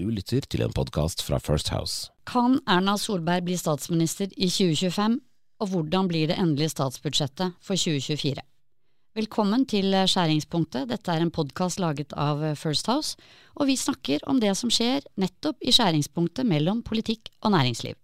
Du lytter til en podkast fra First House. Kan Erna Solberg bli statsminister i 2025, og hvordan blir det endelige statsbudsjettet for 2024? Velkommen til Skjæringspunktet, dette er en podkast laget av First House, og vi snakker om det som skjer nettopp i skjæringspunktet mellom politikk og næringsliv.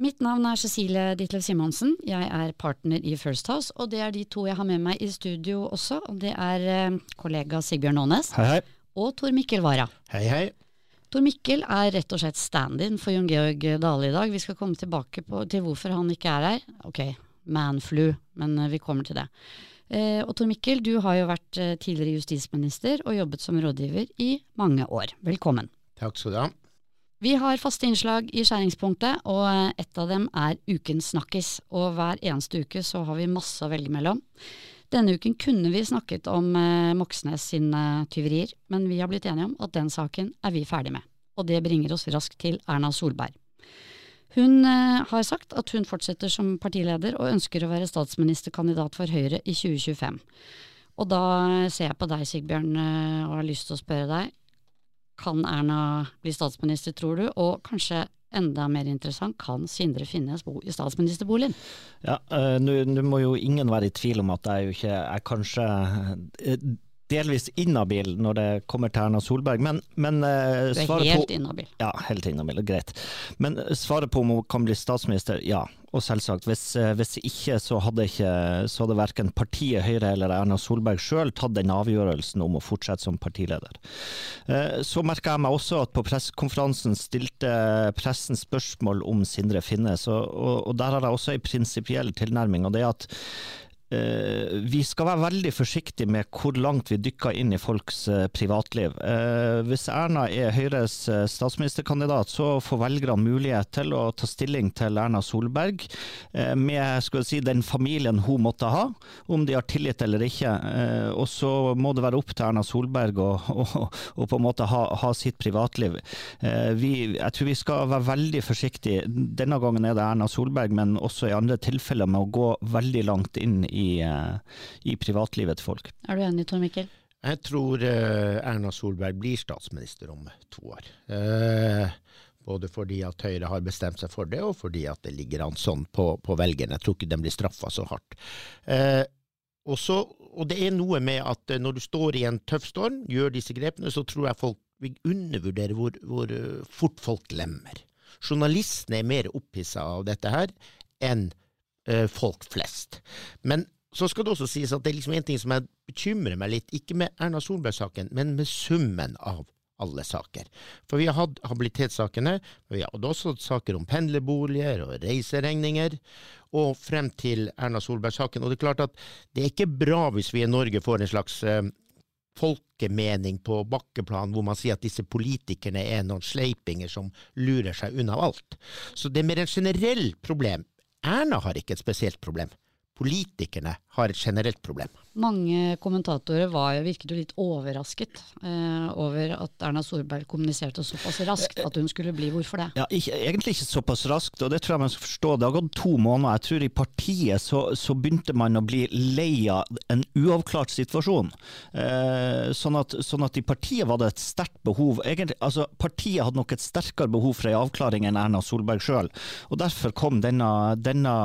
Mitt navn er Cecilie Ditlev Simonsen. Jeg er partner i First House, og det er de to jeg har med meg i studio også. Og det er eh, kollega Sigbjørn Aanes Hei, hei. og Tor Mikkel Wara. Hei, hei. Tor Mikkel er rett og slett stand-in for Jon Georg Dale i dag. Vi skal komme tilbake på, til hvorfor han ikke er her. Ok, manflu, men eh, vi kommer til det. Eh, og Tor Mikkel, du har jo vært eh, tidligere justisminister og jobbet som rådgiver i mange år. Velkommen. Takk skal du ha. Vi har faste innslag i skjæringspunktet, og eh, et av dem er Ukens snakkis. Og hver eneste uke så har vi masse å velge mellom. Denne uken kunne vi snakket om eh, Moxnes sine tyverier, men vi har blitt enige om at den saken er vi ferdig med. Og det bringer oss raskt til Erna Solberg. Hun eh, har sagt at hun fortsetter som partileder og ønsker å være statsministerkandidat for Høyre i 2025. Og da ser jeg på deg, Sigbjørn, eh, og har lyst til å spørre deg. Kan Erna bli statsminister, tror du? Og kanskje enda mer interessant, kan Sindre Finnes bo i statsministerboligen? Ja, uh, Nå må jo ingen være i tvil om at jeg jo ikke er kanskje uh, delvis inhabil når det kommer til Erna Solberg, men, men uh, Du er helt inhabil? Ja, helt inhabil, greit. Men svaret på om hun kan bli statsminister, ja. Og selvsagt, hvis, hvis ikke så hadde ikke så hadde verken partiet Høyre eller Erna Solberg sjøl tatt den avgjørelsen om å fortsette som partileder. Så merka jeg meg også at på pressekonferansen stilte pressen spørsmål om Sindre Finnes, og, og, og der har jeg også en prinsipiell tilnærming. og det er at Uh, vi skal være veldig forsiktige med hvor langt vi dykker inn i folks uh, privatliv. Uh, hvis Erna er Høyres statsministerkandidat, så får velgerne mulighet til å ta stilling til Erna Solberg med si, den familien hun måtte ha, om de har tillit eller ikke. og så må det være opp til Erna Solberg å, å, å på en måte ha, ha sitt privatliv. Vi, jeg tror vi skal være veldig forsiktige. Denne gangen er det Erna Solberg, men også i andre tilfeller med å gå veldig langt inn i i, i privatlivet til folk. Er du enig, Tor Mikkel? Jeg tror uh, Erna Solberg blir statsminister om to år. Uh, både fordi at Høyre har bestemt seg for det, og fordi at det ligger an sånn på, på velgerne. Jeg tror ikke den blir straffa så hardt. Uh, og, og, det er noe med at når du står i en tøff storm, gjør disse grepene, så tror jeg folk vil undervurdere hvor, hvor fort folk glemmer. Journalistene er mer opphissa av dette her enn folk flest. Men så skal det også sies at det er liksom en ting som jeg bekymrer meg litt, ikke med Erna Solberg-saken, men med summen av alle saker. For vi har hatt habilitetssakene, og vi har også hatt saker om pendlerboliger og reiseregninger, og frem til Erna Solberg-saken. Og det er klart at det er ikke bra hvis vi i Norge får en slags eh, folkemening på bakkeplan hvor man sier at disse politikerne er noen sleipinger som lurer seg unna alt. Så det er mer en generell problem. Erna har ikke et spesielt problem politikerne har et generelt problem. Mange kommentatorer var, virket jo litt overrasket eh, over at Erna Solberg kommuniserte såpass raskt at hun skulle bli. Hvorfor det? Ja, ikke, egentlig ikke såpass raskt, og det tror jeg man skal forstå. Det har gått to måneder. Jeg tror i partiet så, så begynte man å bli lei av en uavklart situasjon. Eh, sånn, at, sånn, at, i partiet var det et sterkt behov. Egentlig, altså Partiet hadde nok et sterkere behov for en avklaring enn Erna Solberg sjøl. Derfor kom denne, denne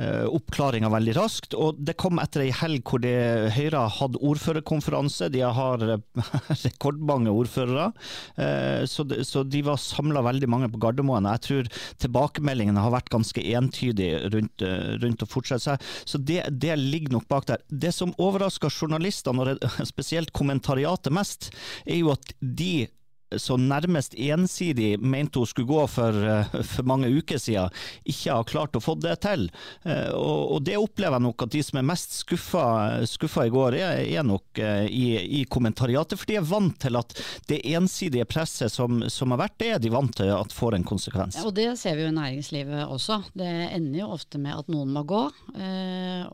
eh, oppklaringa veldig raskt. og det kom etter ei helg hvor det Høyre har hatt ordførerkonferanse. De har rekordmange ordførere. Eh, så de, var samla veldig mange på Gardermoen. Jeg tror tilbakemeldingene har vært ganske entydige rundt, eh, rundt å fortsette seg. Så det, det, ligger nok bak der. Det som overrasker journalistene, og spesielt kommentariatet mest, er jo at de så nærmest ensidig mente hun skulle gå for, eh, for, mange uker siden, ikke har klart å få det til. Eh, og, og, det opplever jeg nok at de som er mest skuffa, skuffa i går, er, er nok eh, i, i, kommentariatet. For de er vant til at det ensidige presset som, som, har vært, det er de vant til at får en konsekvens. Ja, og det ser vi jo i næringslivet også. Det ender jo ofte med at noen må gå,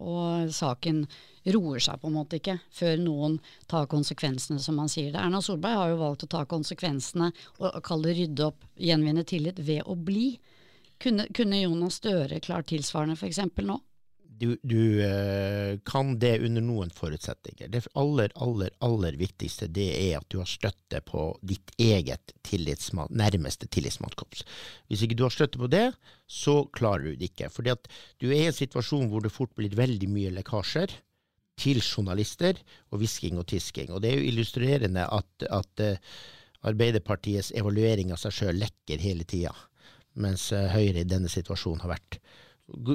og saken roer seg på en måte ikke før noen tar konsekvensene, som man sier det. Erna Solberg har jo valgt å ta konsekvensene og kalle rydde opp, gjenvinne tillit, ved å bli. Kunne, kunne Jonas Støre klart tilsvarende f.eks. nå? du, du eh, kan det under noen forutsetninger. Det aller, aller, aller viktigste det er at du har støtte på ditt eget tillitsmann, nærmeste tillitsmannskorps. Hvis ikke du har støtte på det, så klarer du det ikke. Fordi at du er i en situasjon hvor det fort blir veldig mye lekkasjer til journalister, og hvisking og tisking. Og det er jo illustrerende at, at uh, Arbeiderpartiets evaluering av seg sjøl lekker hele tida, mens uh, Høyre i denne situasjonen har vært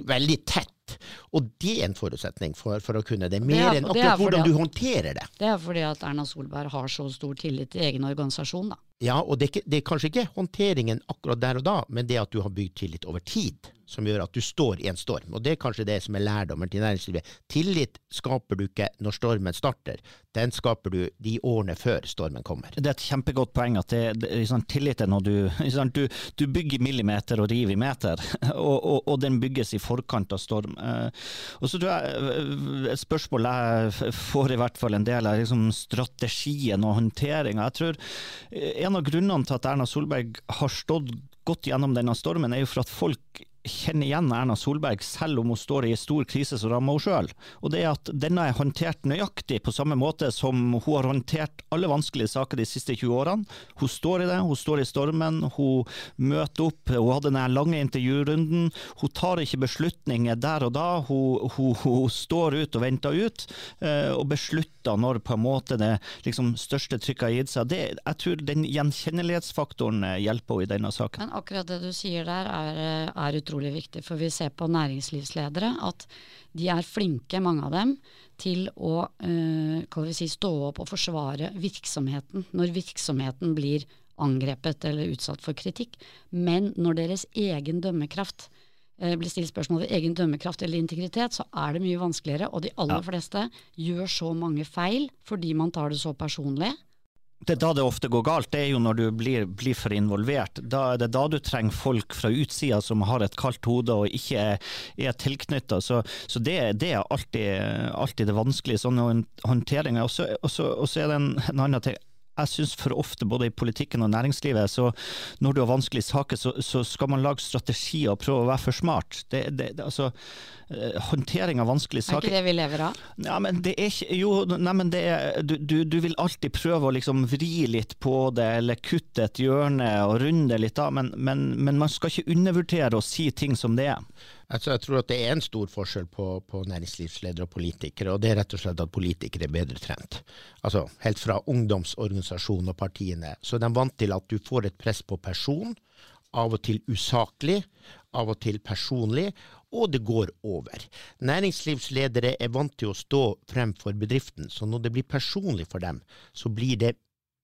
veldig tett. Og det er en forutsetning for, for å kunne det, mer er- enn akkurat hvordan du håndterer det. Det er fordi at Erna Solberg har så stor tillit til egen organisasjon, da. Ja, og det det er kanskje ikke håndteringen akkurat der og da, men det at du har bygd tillit over tid, som gjør at du står i en storm. Og det er kanskje det som er lærdommen til næringslivet. Tillit skaper du ikke når stormen starter, den skaper du de årene før stormen kommer. Det er et kjempegodt poeng at det, det, sånn, tillit er når du, sånn, du Du bygger millimeter og river i meter, og, og, og den bygges i forkant av storm. Eh, og så tror jeg eh, Et spørsmål jeg får i hvert fall en del, er liksom strategien og håndteringa. Jeg tror eh, en av grunnene til at Erna Solberg har stått godt gjennom denne stormen, er jo for at folk kjenner igjen Erna Solberg, selv om hun står i en stor krise som rammer henne sjøl. Og det er at denne er håndtert nøyaktig på samme måte som hun har håndtert alle vanskelige saker de siste 20 årene. Hun står i det, hun står i stormen, hun møter opp. Hun hadde den lange intervjurunden. Hun tar ikke beslutninger der og da, hun, hun, hun står ut og venter ut, eh, og beslutter når på en måte det liksom, største trykket har gitt seg. Det, jeg tror den gjenkjennelighetsfaktoren eh, hjelper henne i denne saken. Men akkurat det du sier der er, eh, er utrolig viktig, for vi ser på næringslivsledere at de er flinke, mange av dem, til å eh, vi si, stå opp og forsvare virksomheten når virksomheten blir angrepet eller utsatt for kritikk. Men når deres egen dømmekraft eh, blir stilt spørsmål ved egen dømmekraft eller integritet, så er det mye vanskeligere. Og de aller Ja. fleste gjør så mange feil fordi man tar det så personlig. Det er da det ofte går galt, det er jo når du blir, blir for involvert. Da er det da du trenger folk fra utsida som har et kaldt hode og ikke er, er tilknytta. Så, så det, det er alltid, alltid det vanskelige. Sånn håndtering. Og så er det en, en annen ting. Jeg syns for ofte, både i politikken og næringslivet, så når du har vanskelige saker, så, så skal man lage strategier og prøve å være for smart. Det, det, altså, håndtering av vanskelige saker. Er ikke det vi lever av? ja, men det er ikke Jo, nei, men det er du, du, du vil alltid prøve å liksom vri litt på det, eller kutte et hjørne og runde litt av, men, men, men man skal ikke undervurdere å si ting som det er. Altså, jeg tror at det er en stor forskjell på, på næringslivsledere og politikere, og det er rett og slett at politikere er bedre trent. Altså, Helt fra ungdomsorganisasjonen og partiene, så er de vant til at du får et press på person, av og til usaklig, av og til personlig, og det går over. Næringslivsledere er vant til å stå frem for bedriften, så når det blir personlig for dem, så blir det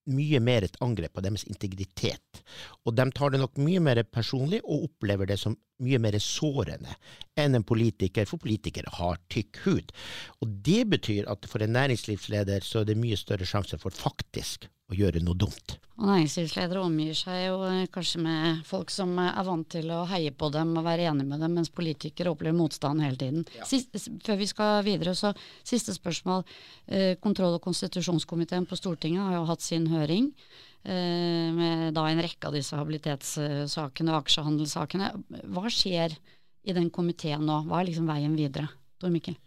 mye mer et angrep på deres integritet. Og de tar det nok mye mer personlig og opplever det som mye mer sårende enn en politiker, for politikere har tykk hud. Og det betyr at for en næringslivsleder så er det mye større sjanse for faktisk å gjøre noe dumt. Og næringslivsledere omgir seg jo eh, kanskje med folk som eh, er vant til å heie på dem og være enig med dem, mens politikere opplever motstand hele tiden. Ja. Siste, før vi skal videre, så siste spørsmål. Eh, kontroll- og konstitusjonskomiteen på Stortinget har jo hatt sin høring. Eh, Med da en rekke av disse habilitetssakene og aksjehandelssakene. Hva skjer i den komiteen nå? Hva er liksom veien videre? Tor Mikkel?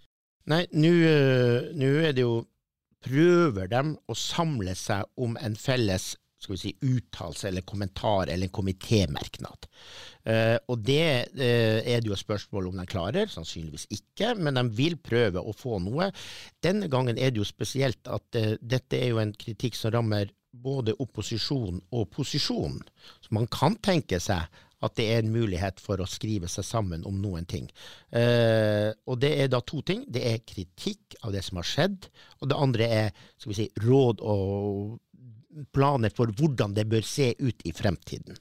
Nei, nå eh, er det jo Prøver de å samle seg om en felles skal vi si, uttalelse eller kommentar eller en komitémerknad. Uh, og det uh, er det jo spørsmål om de klarer, sannsynligvis ikke, men de vil prøve å få noe. Denne gangen er det jo spesielt at uh, dette er jo en kritikk som rammer både opposisjon og posisjon. Så man kan tenke seg at det er en mulighet for å skrive seg sammen om noen ting. Eh, og det er da to ting. Det er kritikk av det som har skjedd, og det andre er si, råd og planer for hvordan det bør se ut i fremtiden.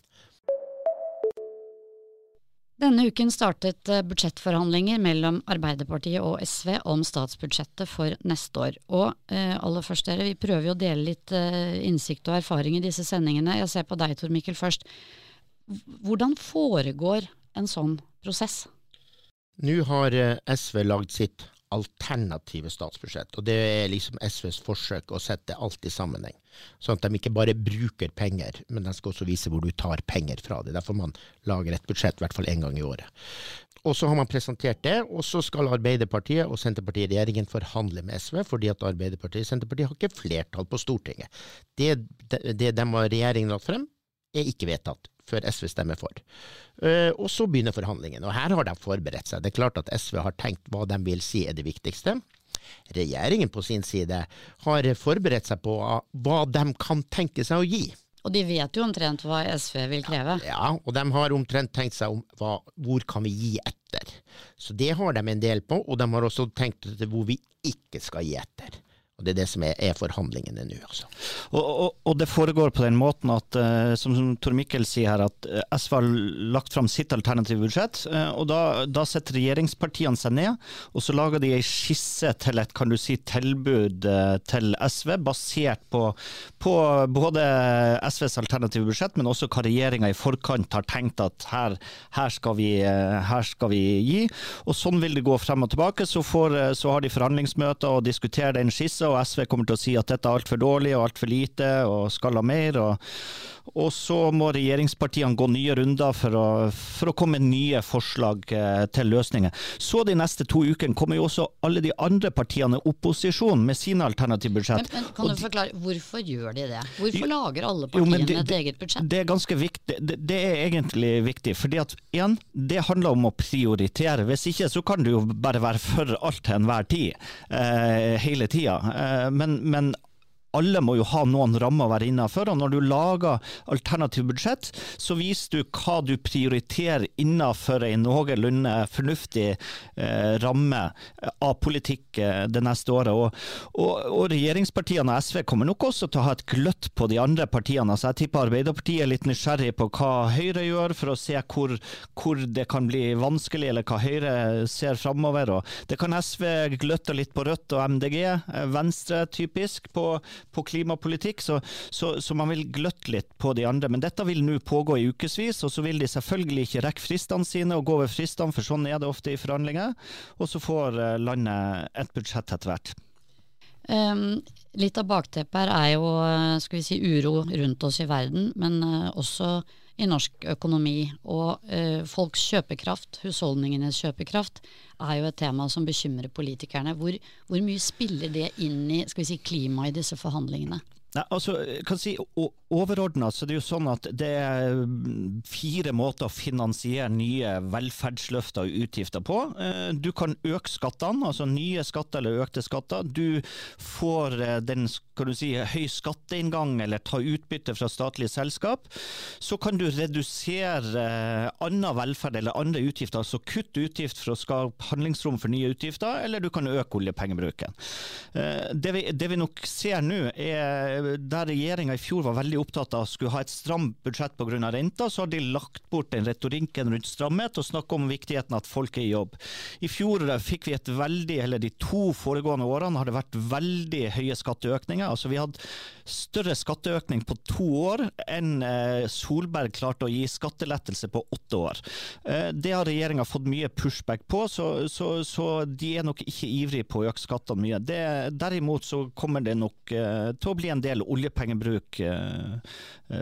Denne uken startet eh, budsjettforhandlinger mellom Arbeiderpartiet og SV om statsbudsjettet for neste år. Og eh, aller først dere, vi prøver jo å dele litt eh, innsikt og erfaring i disse sendingene. Jeg ser på deg Tor Mikkel først. Hvordan foregår en sånn prosess? Nå har eh, SV lagd sitt alternative statsbudsjett, og det er liksom SVs forsøk å sette alt i sammenheng. Sånn at de ikke bare bruker penger, men de skal også vise hvor du tar penger fra det. Derfor man lager et budsjett, i hvert fall én gang i året. og så har man presentert det, og så skal Arbeiderpartiet og Senterpartiet i regjeringen forhandle med SV, fordi at Arbeiderpartiet og Senterpartiet har ikke flertall på Stortinget. Det, det, det de har regjeringen lagt frem, er ikke vedtatt før SV stemmer for. Uh, og så begynner forhandlingene. Og her har de forberedt seg. Det er klart at SV har tenkt hva de vil si er det viktigste. Regjeringen på sin side har forberedt seg på hva de kan tenke seg å gi. Og de vet jo omtrent hva SV vil kreve. Ja, og de har omtrent tenkt seg om hva, hvor kan vi gi etter. Så det har de en del på, og de har også tenkt hvor vi ikke skal gi etter. Og Det er det som er, er forhandlingene nå. Altså. Og, og, og, det foregår på den måten at, uh, som, som Tor Mikkel sier her, at uh, SV har lagt fram sitt alternative budsjett. Uh, og da, da, setter regjeringspartiene seg ned, og så lager de ei skisse til et kan du si, tilbud til SV, basert på, på, både SVs alternative budsjett, men også hva regjeringa i forkant har tenkt at her, her, skal vi, her, skal vi, gi. Og sånn vil det gå frem og tilbake. Så, får, så har de forhandlingsmøter og diskuterer den skissa og SV kommer til å si at dette er altfor dårlig og altfor lite og skal ha mer. Og, og, så må regjeringspartiene gå nye runder for å, for å komme med nye forslag eh, til løsninger. Så de neste to ukene kommer jo også alle de andre partiene i opposisjon med sine alternative budsjett. Men, men Kan du forklare, hvorfor gjør de det? Hvorfor lager alle partiene jo, det, et eget budsjett? Det er ganske viktig. Det, det, er egentlig viktig. fordi at igjen, det handler om å prioritere. Hvis ikke så kan du jo bare være for alt til enhver tid. Eh, hele tida. Eh, men, men alle må jo ha noen rammer å være innenfor. Og når du lager alternativt budsjett, så viser du hva du prioriterer innenfor en noenlunde fornuftig eh, ramme av politikk eh, det neste året. Og, og, og, regjeringspartiene og SV kommer nok også til å ha et gløtt på de andre partiene. Så jeg tipper Arbeiderpartiet er litt nysgjerrig på hva Høyre gjør, for å se hvor, hvor det kan bli vanskelig, eller hva Høyre ser framover. Det kan SV gløtte litt på Rødt og MDG, eh, Venstre typisk, på, på klimapolitikk, så, så, så, man vil gløtte litt på de andre. Men dette vil nå pågå i ukevis, og så vil de selvfølgelig ikke rekke fristene sine og gå over fristene, for sånn er det ofte i forhandlinger. Og så får eh, landet et budsjett etter hvert. Um, litt av bakteppet her er jo eh, skal vi si, uro rundt oss i verden, men uh, også i norsk økonomi. Og eh, folks kjøpekraft, husholdningenes kjøpekraft, er jo et tema som bekymrer politikerne. Hvor, hvor mye spiller det inn i skal vi si, klimaet i disse forhandlingene? Nei, altså, kan si Overordna så det er jo sånn at det er fire måter å finansiere nye velferdsløfter og utgifter på. Eh, du kan øke skattene, altså nye skatter eller økte skatter. Du får eh, den kan du si, høy skatteinngang eller ta utbytte fra statlige selskap. Så kan du redusere eh, annen velferd eller andre utgifter, altså kutte utgift for å skape handlingsrom for nye utgifter, eller du kan øke oljepengebruken. Det vi, det vi nok ser nå, er der regjeringa i fjor var veldig veldig opptatt av skulle ha et stramt budsjett pga. renta, så har de lagt bort den retorikken rundt stramhet og snakket om viktigheten at folk er i jobb. I fjor fikk vi et veldig, eller de to foregående årene har det vært veldig høye skatteøkninger. Altså Vi hadde større skatteøkning på to år enn eh, Solberg klarte å gi skattelettelse på åtte år. Eh, det har regjeringa fått mye pushback på, så, så, så, de er nok ikke ivrige på å øke skattene mye. Det, derimot så kommer det nok eh, til å bli en del oljepengebruk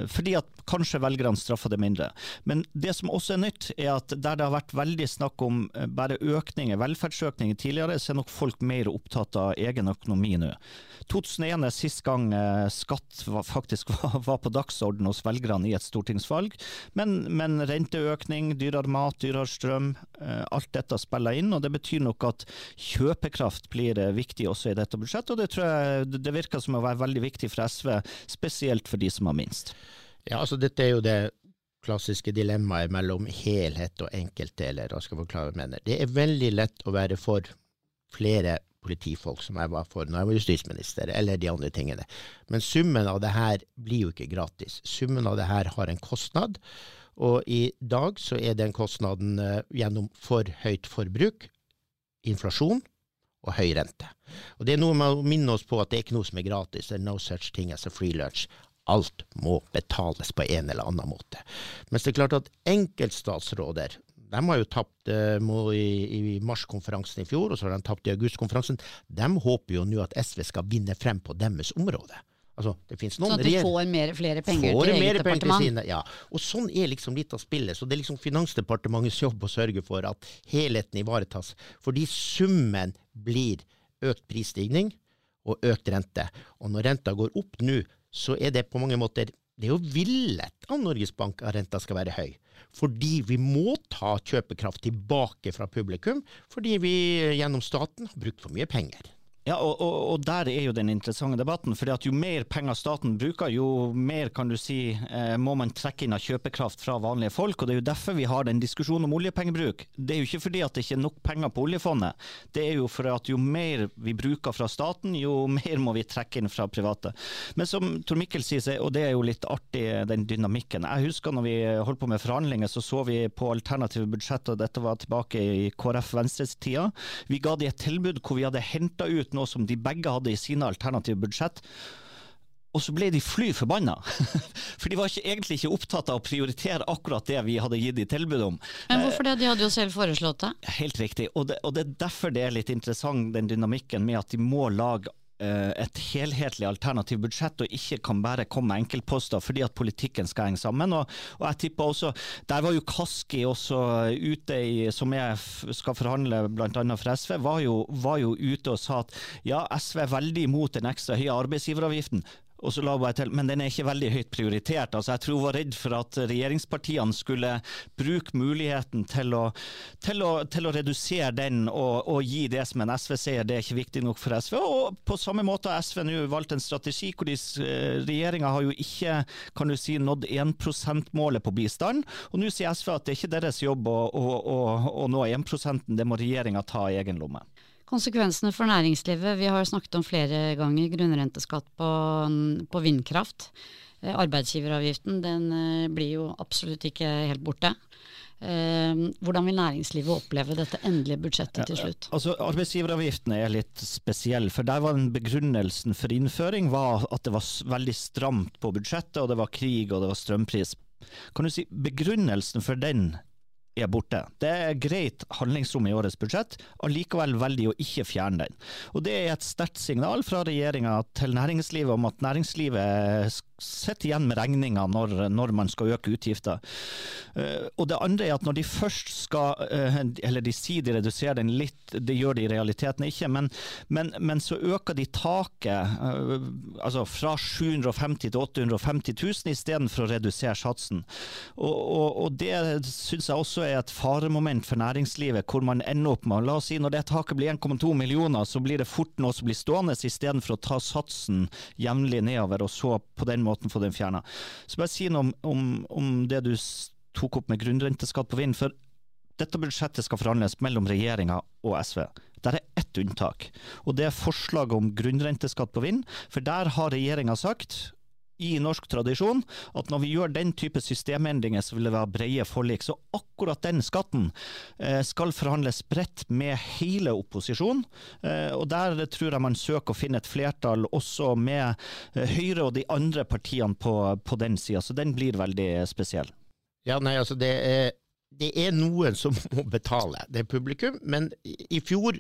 fordi at kanskje velgerne straffer det mindre. Men det som også er nytt, er at der det har vært veldig snakk om eh, bare økninger, velferdsøkninger tidligere, så er nok folk mer opptatt av egen økonomi nå. 2001 er sist gang eh, skatt var, faktisk var på dagsorden hos velgerne i et stortingsvalg. Men, men renteøkning, dyrere mat, dyrere strøm, alt dette spiller inn. og Det betyr nok at kjøpekraft blir viktig også i dette budsjettet. og Det tror jeg det virker som å være veldig viktig for SV, spesielt for de som har minst. Ja, altså Dette er jo det klassiske dilemmaet mellom helhet og enkeltdeler. og skal forklare hva jeg mener. Det er veldig lett å være for flere politifolk, som jeg var for når jeg var justisminister, eller de andre tingene. Men summen av det her blir jo ikke gratis. Summen av det her har en kostnad. Og i dag så er den kostnaden uh, gjennom for høyt forbruk, inflasjon og høy rente. Og Det er noe med å minne oss på at det er ikke noe som er gratis. Det er no such thing as a free lunch alt må betales på en eller annen måte. Mens det er klart at enkeltstatsråder de har jo tapt eh, i, i mars-konferansen i fjor, og så har de tapt i august-konferansen. De håper jo nå at SV skal vinne frem på deres område. Altså, det finnes noen Sånn at de får mer, flere penger får til eget penger til departement. Sine, ja. Og sånn er liksom litt av spillet. Så det er liksom Finansdepartementets jobb å sørge for at helheten ivaretas. Fordi summen blir økt prisstigning og økt rente. Og når renta går opp nå, så er det på mange måter det er jo villet av Norges Bank at renta skal være høy. Fordi vi må ta kjøpekraft tilbake fra publikum, fordi vi gjennom staten har brukt for mye penger. Ja, og, og, og der er jo den interessante debatten. fordi at Jo mer penger staten bruker, jo mer kan du si, eh, må man trekke inn av kjøpekraft fra vanlige folk. og Det er jo derfor vi har den diskusjonen om oljepengebruk. Det er jo ikke fordi at det ikke er nok penger på oljefondet. Det er jo for at jo mer vi bruker fra staten, jo mer må vi trekke inn fra private. Men som Tor Mikkel sier, og det er jo litt artig, den dynamikken. Jeg husker når vi holdt på med forhandlinger, så så vi på alternative budsjett, og dette var tilbake i KrF Venstres tida. Vi ga de et tilbud hvor vi hadde henta ut noe som de begge hadde i sine alternative budsjett. Og så ble de fly forbanna. For de var ikke, egentlig ikke opptatt av å prioritere akkurat det vi hadde gitt de tilbud om. Men hvorfor det? De hadde jo selv foreslått det. Helt riktig. Og det, og det er derfor det er litt interessant, den dynamikken med at de må lage et helhetlig alternativt budsjett, og ikke kan bare komme med enkeltposter fordi at politikken skal henge sammen. Og, og jeg tipper også, Der var jo Kaski også ute, i, som jeg skal forhandle bl.a. for SV, var jo, var jo ute og sa at ja, SV er veldig imot den ekstra høye arbeidsgiveravgiften. Og så la jeg til, Men den er ikke veldig høyt prioritert. Altså, jeg tror hun var redd for at regjeringspartiene skulle bruke muligheten til å, til å, til å redusere den og, og gi det som en SV-seier. Det er ikke viktig nok for SV. Og på samme måte har SV nå valgt en strategi hvor de, eh, regjeringa har jo ikke kan du si, nådd 1 %-målet på bistand. Og nå sier SV at det er ikke deres jobb å, å, å, nå 1% det må regjeringa ta i egen lomme. Konsekvensene for næringslivet. Vi har snakket om flere ganger grunnrenteskatt på, på vindkraft. Eh, Arbeidsgiveravgiften den eh, blir jo absolutt ikke helt borte. Eh, Hvordan vil næringslivet oppleve dette endelige budsjettet til slutt? Altså, Arbeidsgiveravgiften er litt spesiell, for der var den begrunnelsen for innføring var at det var veldig stramt på budsjettet, og det var krig og det var strømpris. Kan du si Begrunnelsen for den er borte. Det er greit handlingsrom i årets budsjett, allikevel veldig å ikke fjerne den. Og Det er et sterkt signal fra regjeringa til næringslivet om at næringslivet s- sitter igjen med regninga når, når man skal øke utgifter. Eh, og det andre er at når de først skal, eh, eller de sier de reduserer den litt, det gjør de i realiteten ikke, men, men, men så øker de taket eh, altså fra 750 til 850 000 istedenfor å redusere satsen. Og, og, og det syns jeg også er et faremoment for næringslivet, hvor man ender opp med La oss si når det taket blir 1,2 millioner, så blir det fort noe som blir stående, istedenfor å ta satsen jevnlig nedover, og så på den måten få den fjerna. Så bare si noe om, om, om det du tok opp med grunnrenteskatt på vind. for dette budsjettet skal forhandles mellom regjeringa og SV. Der er ett unntak, og det er forslaget om grunnrenteskatt på vind. For der har regjeringa sagt, i norsk tradisjon, at når vi gjør den type systemendringer, så vil det være brede forlik. Så akkurat den skatten eh, skal forhandles bredt med hele opposisjonen. Eh, og der tror jeg man søker å finne et flertall også med eh, Høyre og de andre partiene på, på den sida. Så den blir veldig spesiell. Ja, nei, altså det er, det er noen som må betale. Det er publikum, men i fjor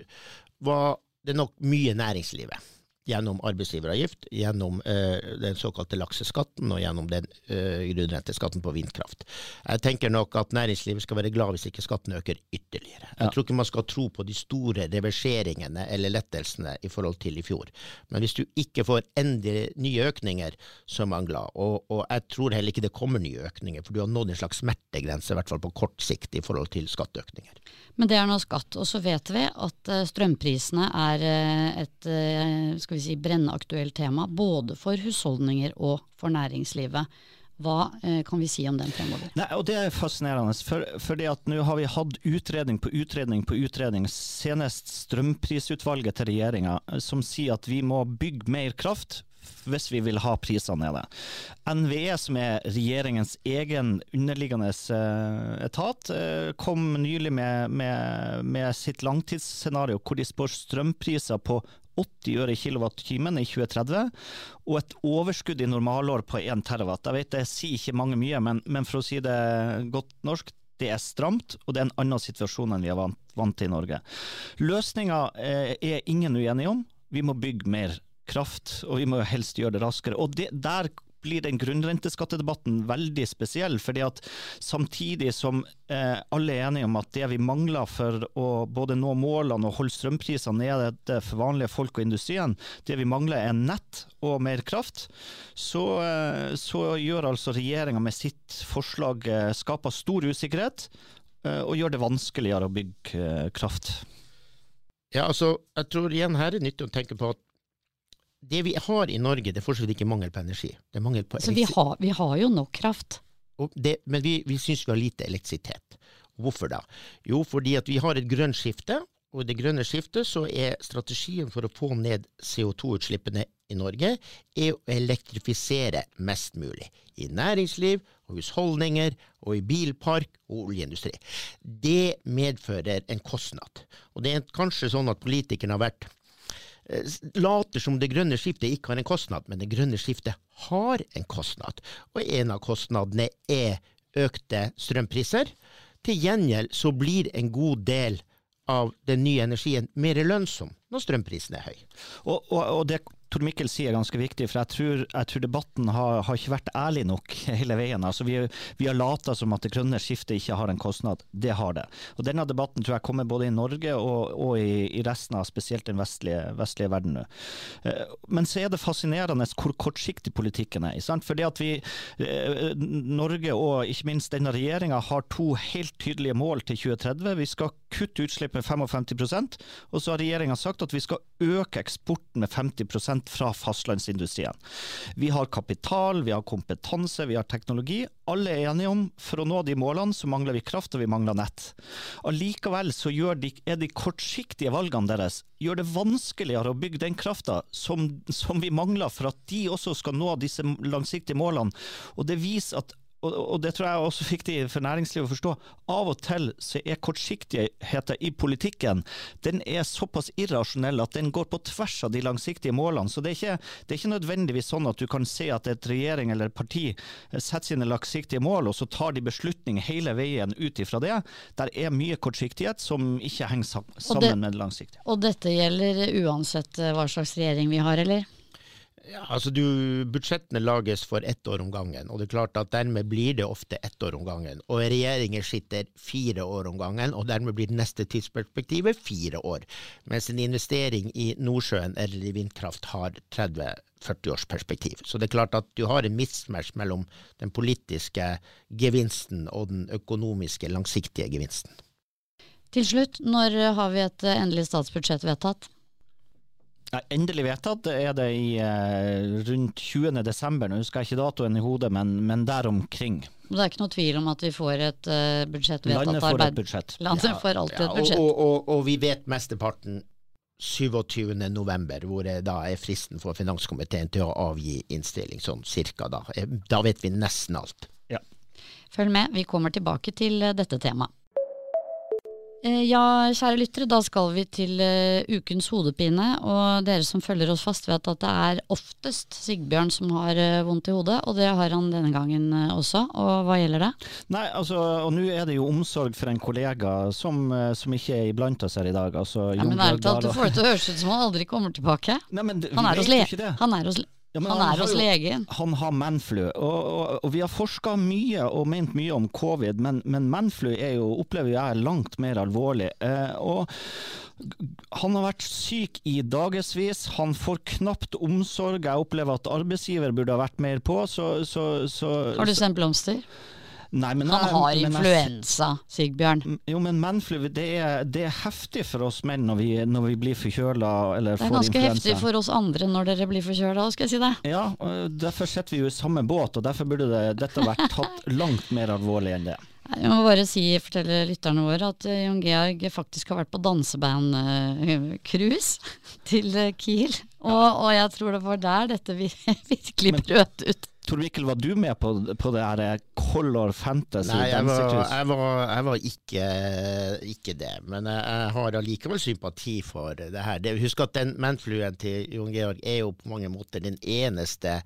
var det nok mye næringslivet. Gjennom arbeidsgiveravgift, gjennom eh, den såkalte lakseskatten og gjennom den eh, grunnrenteskatten på vindkraft. Jeg tenker nok at næringslivet skal være glad hvis ikke skatten øker ytterligere. Jeg Ja. tror ikke man skal tro på de store reverseringene eller lettelsene i forhold til i fjor. Men hvis du ikke får endelig nye økninger, så er man glad. Og, og jeg tror heller ikke det kommer nye økninger, for du har nådd en slags smertegrense, i hvert fall på kort sikt, i forhold til skatteøkninger. Men det er nå skatt. Og så vet vi at eh, strømprisene er eh, et eh, skal vi si, brennaktuelt tema, både for husholdninger og for næringslivet. Hva eh, kan vi si om den fremover? Nei, og Det er fascinerende, for, fordi at nå har vi hatt utredning på utredning på utredning, senest strømprisutvalget til regjeringa, som sier at vi må bygge mer kraft hvis vi vil ha prisene nede. NVE, som er regjeringens egen underliggende eh, etat, eh, kom nylig med, med, med sitt langtidsscenario hvor de spår strømpriser på 80 øre i kilowattimen i 2030, og et overskudd i normalår på 1 terawatt. Jeg vet det sier ikke mange mye, men, men for å si det godt norsk, det er stramt, og det er en annen situasjon enn vi er vant, vant til i Norge. Løsninga eh, er ingen uenige om. Vi må bygge mer kraft, og vi må helst gjøre det raskere. Og det, der blir den grunnrenteskattedebatten veldig spesiell. fordi at samtidig som eh, alle er enige om at det vi mangler for å både nå målene og holde strømprisene nede for vanlige folk og industrien, det vi mangler er nett og mer kraft, så, eh, så gjør altså regjeringa med sitt forslag eh, skaper stor usikkerhet eh, og gjør det vanskeligere å bygge eh, kraft. Ja, altså, jeg tror igjen her er nyttig å tenke på at det vi har i Norge, det er fortsatt ikke mangel på energi. Det er mangel på Så vi har, vi har jo nok kraft. og det, Men vi, vi syns vi har lite elektrisitet. Hvorfor da? Jo, fordi at vi har et grønt skifte, og i det grønne skiftet så er strategien for å få ned CO2-utslippene i Norge er å elektrifisere mest mulig. I næringsliv og husholdninger og i bilpark og oljeindustri. Det medfører en kostnad. Og det er kanskje sånn at politikerne har vært later som det grønne skiftet ikke har en kostnad, men det grønne skiftet har en kostnad. Og en av kostnadene er økte strømpriser. Til gjengjeld så blir en god del av den nye energien mer lønnsom når strømprisen er høy. Og, og, og det Tor Mikkel sier er ganske viktig, for jeg tror, jeg tror debatten har, har ikke vært ærlig nok hele veien. Altså, vi, vi har lata som at det grønne skiftet ikke har en kostnad. Det har det. Og Denne debatten tror jeg kommer både i Norge og, og i, i, resten av spesielt den vestlige, vestlige verden nå. Eh, Men så er det fascinerende hvor kortsiktig politikken er. Sant? Fordi at vi, eh, Norge og ikke minst denne regjeringa har to helt tydelige mål til 2030. Vi skal kutte utslipp med 55% og så har regjeringa sagt at vi skal øke eksporten med 50 fra fastlandsindustrien. Vi har kapital, vi har kompetanse, vi har teknologi. Alle er enige om for å nå de målene så mangler vi kraft og vi mangler nett. Allikevel så de, er de kortsiktige valgene deres gjør det vanskeligere å bygge den krafta som, som vi mangler for at de også skal nå disse langsiktige målene. Og det viser at og det tror jeg er også viktig for næringslivet å forstå, av og til så er kortsiktigheten i politikken den er såpass irrasjonell at den går på tvers av de langsiktige målene. Så det er, ikke, det er ikke nødvendigvis sånn at du kan se at et regjering eller et parti setter sine langsiktige mål, og så tar de beslutninger hele veien ut ifra det. Der er mye kortsiktighet som ikke henger sammen det, med det langsiktige. Og dette gjelder uansett eh, hva slags regjering vi har, eller? Ja, altså du, Budsjettene lages for ett år om gangen, og det er klart at dermed blir det ofte ett år om gangen. Og regjeringer sitter fire år om gangen, og dermed blir det neste tidsperspektivet fire år. Mens en investering i Nordsjøen eller i vindkraft har 30-40 års perspektiv. Så det er klart at du har en mismatch mellom den politiske gevinsten og den økonomiske, langsiktige gevinsten. Til slutt, når har vi et endelig statsbudsjett vedtatt? Endelig vedtatt er det i eh, rundt 20. desember. Nå husker jeg ikke datoen i hodet, men, men der omkring. Det er ikke noe tvil om at vi får et uh, budsjett vedtatt. Landet får et budsjett. Landet ja, får alltid ja, et budsjett. Og, og, og, og, vi vet mesteparten 27. november, hvor det da er fristen for finanskomiteen til å avgi innstilling, sånn cirka da. Eh, da vet vi nesten alt. Ja. Følg med, vi kommer tilbake til eh, dette temaet. Eh, ja, kjære lyttere, da skal vi til uh, ukens hodepine. Og dere som følger oss fast, vet at det er oftest Sigbjørn som har uh, vondt i hodet. Og det har han denne gangen uh, også. Og hva gjelder det? Nei, altså, og nå er det jo omsorg for en kollega som, som ikke er iblant oss her i dag. Altså, ja, men ærlig talt, du får det til å høres ut som han aldri kommer tilbake. Nei, men, han, er hos le han er hos ja, han, han, er hos legen. Han har menflu. Og, og, og, vi har forska mye og ment mye om covid, men, men menflu er jo, opplever jeg langt mer alvorlig. Eh, og han har vært syk i dagevis, han får knapt omsorg. Jeg opplever at arbeidsgiver burde ha vært mer på. Så, så, så, har du sendt blomster? Nei, han har har influensa, Sigbjørn. Jo, men mannflu det er, det er, heftig for oss menn når vi, når vi blir forkjøla eller får influensa. Det er ganske heftig for oss andre når dere blir forkjøla, skal jeg si det. Ja, derfor sitter vi jo i samme båt, og derfor burde det, dette vært tatt langt mer alvorlig enn det. Jeg må bare si, fortelle lytterne våre at eh, Jon Georg faktisk har vært på danseband-cruise til eh, Kiel. Og, og, jeg tror det var der dette virkelig brøt ut. Tor Mikkel, var du med på, på det her eh, Color Fantasy Nei, jeg var, jeg var, jeg var ikke, ikke, det. Men jeg, jeg har allikevel sympati for det her. Det, husk at den manfluen til Jon Georg er jo på mange måter den eneste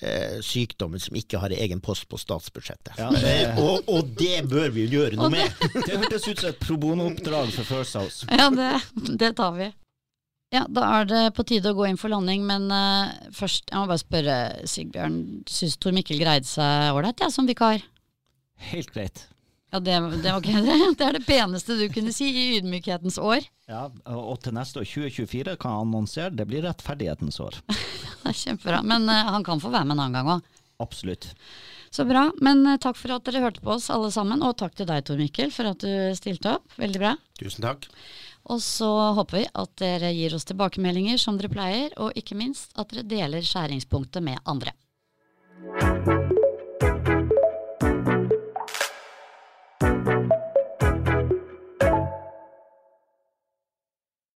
eh, sykdommen som ikke har egen post på statsbudsjettet. Ja, det... og, og, det bør vi jo gjøre noe med! det hørtes ut som et pro bono-oppdrag for First House. Ja, det, det tar vi. Ja, da er det på tide å gå inn for landing, men uh, først, jeg må bare spørre Sigbjørn. Syns Tor Mikkel greide seg ålreit, ja, som vikar? Helt greit. Ja, det, det, okay. det, er det peneste du kunne si i ydmykhetens år. Ja, og til neste år, 2024, kan jeg annonsere det blir rettferdighetens år. det er Kjempebra. Men uh, han kan få være med en annen gang òg. Absolutt. Så bra. Men uh, takk for at dere hørte på oss alle sammen, og takk til deg Tor Mikkel for at du stilte opp. Veldig bra. Tusen takk. Og så håper vi at dere gir oss tilbakemeldinger som dere pleier, og ikke minst at dere deler skjæringspunktet med andre.